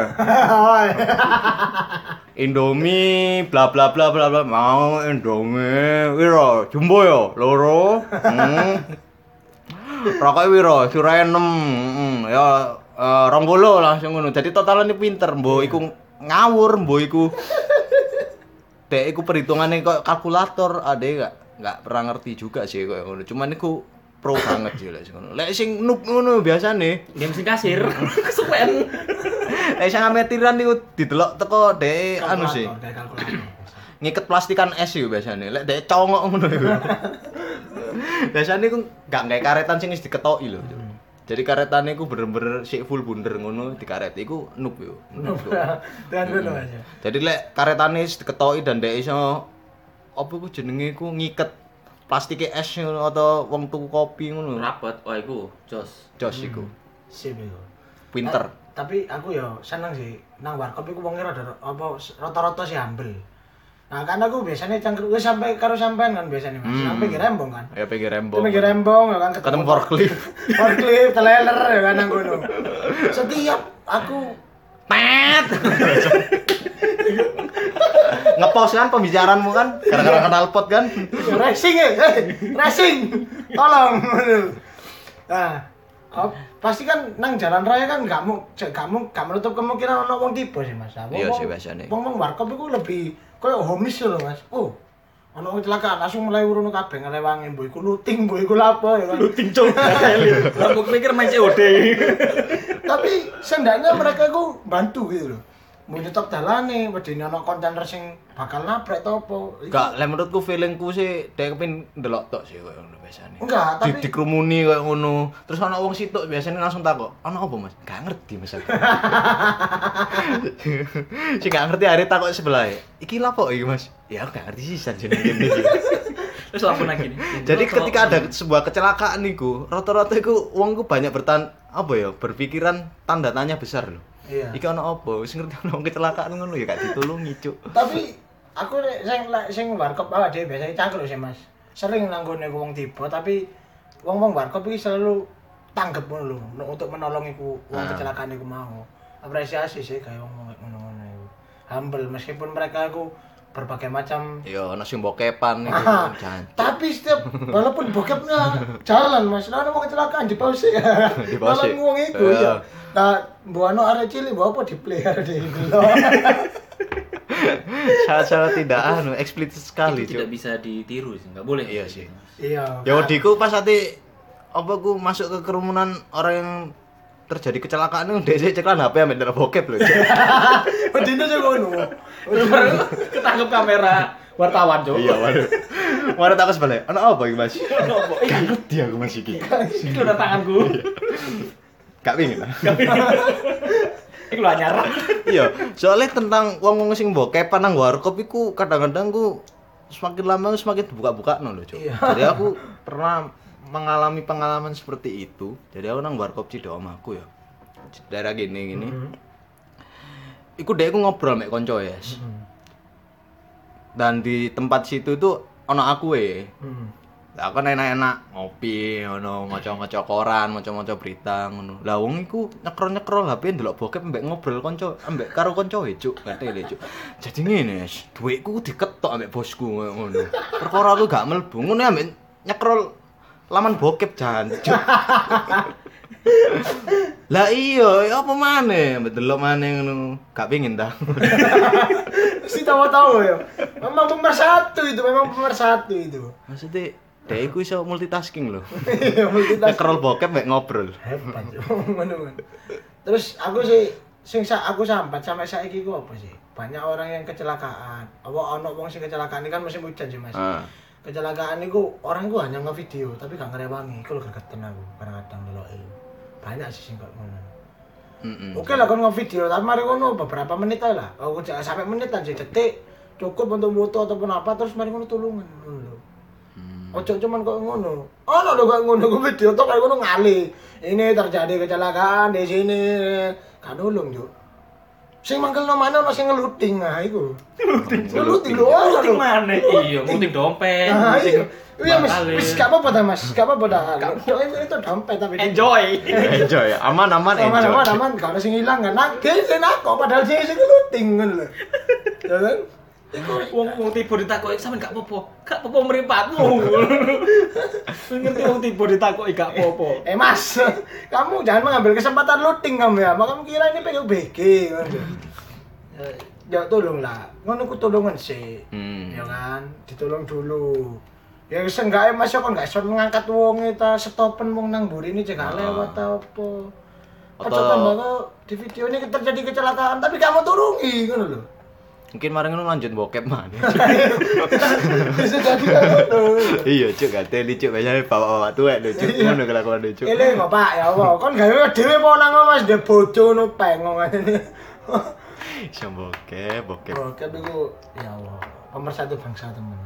Indomie bla bla bla bla bla mau Indomie wiro jumbo yo loro hmm. rokok wiro sirahe 6 hmm. ya eh, rong langsung ngono jadi totalnya pinter mbok iku ngawur mbok iku dek iku perhitungannya kok kalkulator ade gak nggak pernah ngerti juga sih kok ngono cuman iku pro banget sih lek ngono lek sing noob ngono biasane Game sing kasir. Kesuwen. lek sing ametiran iku didelok teko dek anu sih ngiket plastikan es yuk biasanya lek dek congok ngono iku biasanya iku gak nggae karetan sing wis diketoki lho Cuk. jadi karetannya iku bener-bener sik full bunder ngono dikaret iku noob yo noob yo. Dulu Mas. ya. jadi lek karetane diketoki dan dek iso apa iku jenenge iku ngiket plastik es ngono atau wong tuku kopi ngono Rapet, wah iku jos. jos iku Sip itu. pinter Eh, tapi aku ya seneng sih nang warkop iku wong rada apa rata-rata sih humble. Nah, kan aku biasanya cangkruk wis sampai karo sampean kan biasanya Mas. Hmm. Sampai ki rembong kan. ya pikir Itu rembong mikir rembong ya kan ketemu forklift forklift teleler ya kan nang kono. Setiap aku Pet. Ngepost kan pembicaraanmu kan gara-gara kenal pot kan. racing ya, eh, racing. Tolong. Nah, oh, pasti kan nang jalan raya kan kamu kamu gak menutup kemungkinan ono wong tiba sih Mas. Wong- Iya sih, biasanya. Wong wong warkop iku lebih koyo homis lho Mas. Oh. Ono wong kecelakaan langsung mulai urun kabeh ngelewangi mbok iku looting, mbok iku lapo ya kan. Luting cok. Aku pikir main COD. Tapi seenggaknya mereka iku bantu gitu loh. Mau nyetok dalane, wedine ono kontainer sing bakal nabrak to apa. Iku- Gak, lek menurutku feelingku sih dhek kepin ndelok tok sih koyo ngono biasane. Enggak, Di, tapi dikrumuni koyo ngono. Terus ana wong situk biasanya langsung takok, "Ana apa, Mas?" Gak ngerti Mas aku. si gak ngerti hari takok sebelah. Iki lapo iki, Mas? Ya aku gak ngerti sih jenenge iki. Terus langsung lagi nih. Jadi ketika ada sebuah kecelakaan niku, rata-rata iku wong ku banyak bertan apa ya, berpikiran tanda tanya besar loh. Iya. Iki ana apa? Wis ngerti wong kecelakaan ngono ya gak ditulungi, Cuk. tapi aku nek sing sing warkop awak dhewe biasanya cangkel sih Mas. Sering nanggone wong tiba tapi wong-wong warkop iki selalu tanggep ngono lho untuk- untuk menolong iku wong Ah. kecelakaan iku mau. Apresiasi sih kayak wong ngono-ngono iku. Humble meskipun mereka iku berbagai macam Ya ana sing bokepan jan. tapi setiap walaupun bokepnya jalan mas, nah mau kecelakaan di pause ya, Di pause. ngomong itu Iya. ya. Nah, buah no arek cilik, buah apa di player di gelo. Sangat-sangat tidak anu eksplisit sekali, Itu tidak bisa ditiru sih, nggak boleh. Iya sih. Iya. Ya wediku pas ati apa ku masuk ke kerumunan orang yang terjadi kecelakaan itu dia ceklan HP ambek ndelok bokep lho. Cuk. Wedine ngono. Baru ketangkep kamera wartawan cok. Iya, waduh. Mana tak sebalik. Ana apa iki, Mas? Gak ngerti aku Mas iki. Iki udah tanganku. Gak pingin. ah. Lu anyar. Iya, soalnya tentang wong-wong sing bokepan nang warkop iku kadang-kadang ku semakin lama semakin dibuka-buka no Cuk. Iya. Jadi aku pernah mengalami pengalaman seperti itu. Jadi aku nang warkop Cidok omahku ya. Daerah gini gini. Iku dek aku ngobrol mek konco ya. Dan di tempat situ tuh ono aku e. Hmm. Lah aku enak-enak ngopi, ngono, maca-maca koran, maca-maca berita ngono. Lah wong iku nyekro-nyekro HP ndelok bokep mbek ngobrol kanca, ambek karo kancoe, Cuk. Ngerti le, Cuk. Jadi ngene, Mas, dhuwitku diketok ambek bosku ngono. Perkara aku gak mlebu, ngono ambek nyekro laman bokep jan, Cuk. Lah iya, ya apa maneh? Mbek delok maneh ngono. Gak pengin ta. Si tahu-tahu ya. Memang pemersatu itu, memang pemersatu itu. Maksudnya Dek iku iso multitasking lho. Iya, multitasking. Nyekrol bokep mbek ngobrol. hebat ngono. Terus aku sih sing sa aku sambat sampai saiki ku apa sih? Banyak orang yang kecelakaan. Apa ono wong sing kecelakaan ini kan musim hujan sih Mas. Ah. Kecelakaan itu orang gua hanya ngevideo tapi gak ngerewangi. Iku lho gegeten aku kadang-kadang deloki. Banyak sih sing kok ngono. Heeh. Oke lah kan ngevideo tapi mari ngono beberapa menit aja lah. Aku jangan sampai menit aja detik cukup untuk foto ataupun apa terus mari ngono tulungan lho. Ojo cuman kok ngono. Ono lho kok ngono ku video tok ngono ngali. Ini terjadi kecelakaan di sini. Kan nulung, Juk. Sing mangkel no mana ono sing ngeluting nah iku. Ngeluting. Ngeluting lho ono lho. mana? Iya, gunting dompet. Nah, iya. Iya, Mas. Wis gak apa-apa dah, Mas. Gak apa-apa dah. Itu itu dompet tapi Enjoy. enjoy aman aman enjoy Aman aman aman gak ada sing ilang kan. Nah, dia sing nako padahal sing ngeluting ngono lho. Ya kan? Wong wong tiba ditakoki sampean gak apa-apa. Gak apa-apa mripatmu. Ngerti wong tiba ditakoki gak apa-apa. Eh mas, kamu jangan mengambil kesempatan looting kamu ya. Maka kamu kira ini PUBG. Ya tolonglah, ngono ku tolongan sih. Hmm. Ya kan, ditolong dulu. Ya seenggaknya mas ya kan gak iso ngangkat wong itu stopen wong nang mburi ini cek Ah. lewat apa. Atau Atau- tambah di video ini terjadi kecelakaan tapi kamu turungi ngono lho. Mungkin mari ngono lanjut bokep man Bisa jadi kan ngono. iya cuk gak teli cuk biasanya bapak-bapak tuwek lho cuk Iya. ngono kelakuan lho cuk Ele kok Pak ya Allah, kon gawe dhewe apa nang Mas de bojo no pengong ngene. iso bokep bokep Oke, iku ya Allah, pemersatu bangsa temen.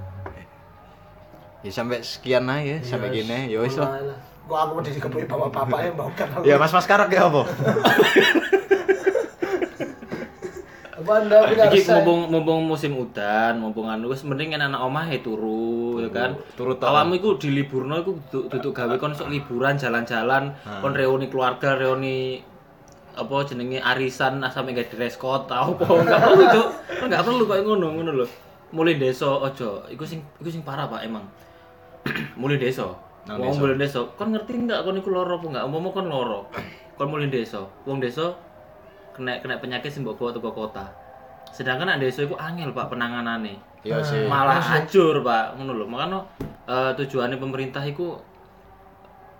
ya sampai sekian aja sampai Yes. gini ya wis lah. Kok aku udah dikepui bapak-bapak yang bokep. ya mas mas karak ya apa Apa Anda punya Iki resah? mumpung mumpung musim udan, mumpung anu wis mending kan anak omahe turu ya kan. turu tok. Awakmu iku diliburno iku duduk duduk gawe kon sok liburan jalan-jalan, kon reuni keluarga, reuni apa jenenge arisan ah, sampe gak dress code tau apa enggak perlu cuk enggak perlu kayak ngono ngono lho mulai desa ojo iku sing iku sing parah Pak emang mulai desa Nang wong desa. mulai desa kon ngerti enggak kon iku loro apa enggak umpama kon loro kon mulai desa wong desa kena kena penyakit sing mbok bawa teko kota Sedangkan anak desa iku angel Pak penanganane. Iya sih. Malah hancur Pak, ngono lho. Makanya eh, tujuannya pemerintah iku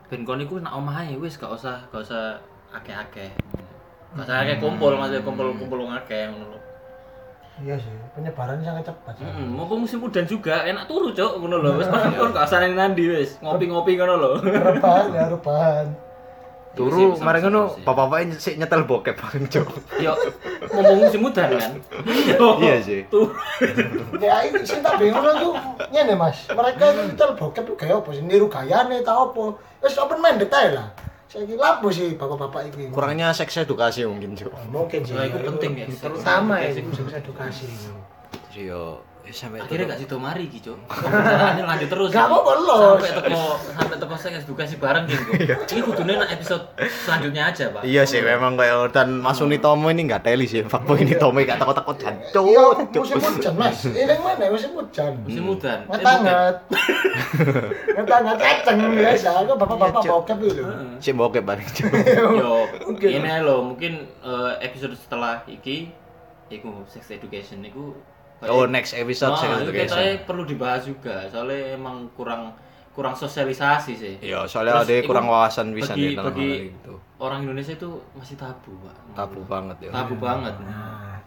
ben kon iku nak omahe wis gak usah gak usah akeh-akeh. Gak usah akeh kumpul, maksudnya kumpul-kumpul wong akeh ngono lho. Iya sih, penyebarannya sangat cepat. sih. Heeh, mumpung musim udan juga enak turu, Cuk, ngono lho. Wis kon kon gak usah nang nandi wis, ngopi-ngopi ngono lho. Rebahan ya rebahan. Turu Iya mari ngono sih. bapak-bapaknya sik nyetel bokep Bang Cuk. Yo, mumpung musim udan kan. Yo, Iya sih. Turu. Ya ini sing tak bingung tuh ngene Mas. Mereka itu tel bokep tuh kayak apa sih? Niru gayane ta apa? Wis open minded ae lah. Saiki lapo sih bapak-bapak iki? Kurangnya seks edukasi mungkin Cuk. mungkin sih. Nah, itu penting ya. Terutama ya seks edukasi. Jadi yo eh, sampai Akhirnya gak situ mari gitu. Caranya lanjut terus. Gak apa-apa loh. Sampai teko sampai teko saya edukasi bareng gitu. Ini kudunya nak episode selanjutnya aja, Pak. Iya sih memang kayak dan Mas Unitomo ini nggak teli sih. Fuckboy ini Tomo gak takut-takut Iya, jancuk. musim hujan Mas. Ini mana musim hujan? Musim udan. Eh, Ngetangat. Ngetangat caceng biasa. Aku bapak-bapak Iya, bokep itu. Si bokep balik. Yo, Mungkin. ini lo mungkin eh, episode setelah iki iku sex education iku kayak- Oh next episode Nah, sex itu education. katanya perlu dibahas juga, soalnya emang kurang kurang sosialisasi sih. Iya, soalnya Terus ada kurang wawasan bisa bagi, nih tentang bagi hal itu. orang Indonesia itu masih tabu, Pak. Tabu banget ya. Tabu banget.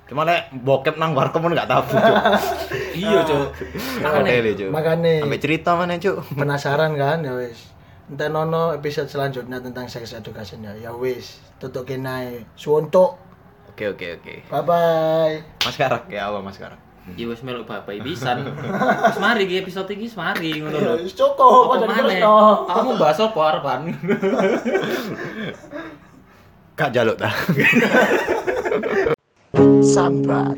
Cuma nek bokep nang warkop pun nggak tabu Cuk. iya, Cuk. Teli Cuk. Makanya Sampai cerita mana Cuk. penasaran kan ya wis. Entah nono episode selanjutnya tentang sex education ya. Ya wis, tutup kenai. Suwontok. Oke oke oke. Bye bye. Mas Karak ya apa Mas Karak? Iya wis melok bapak pisan. Wis mari iki episode iki wis mari ngono lho. Ya wis cukup, Apa maneh? terus no. Kamu bahas apa arepan? Kak jaluk dah. Sambat.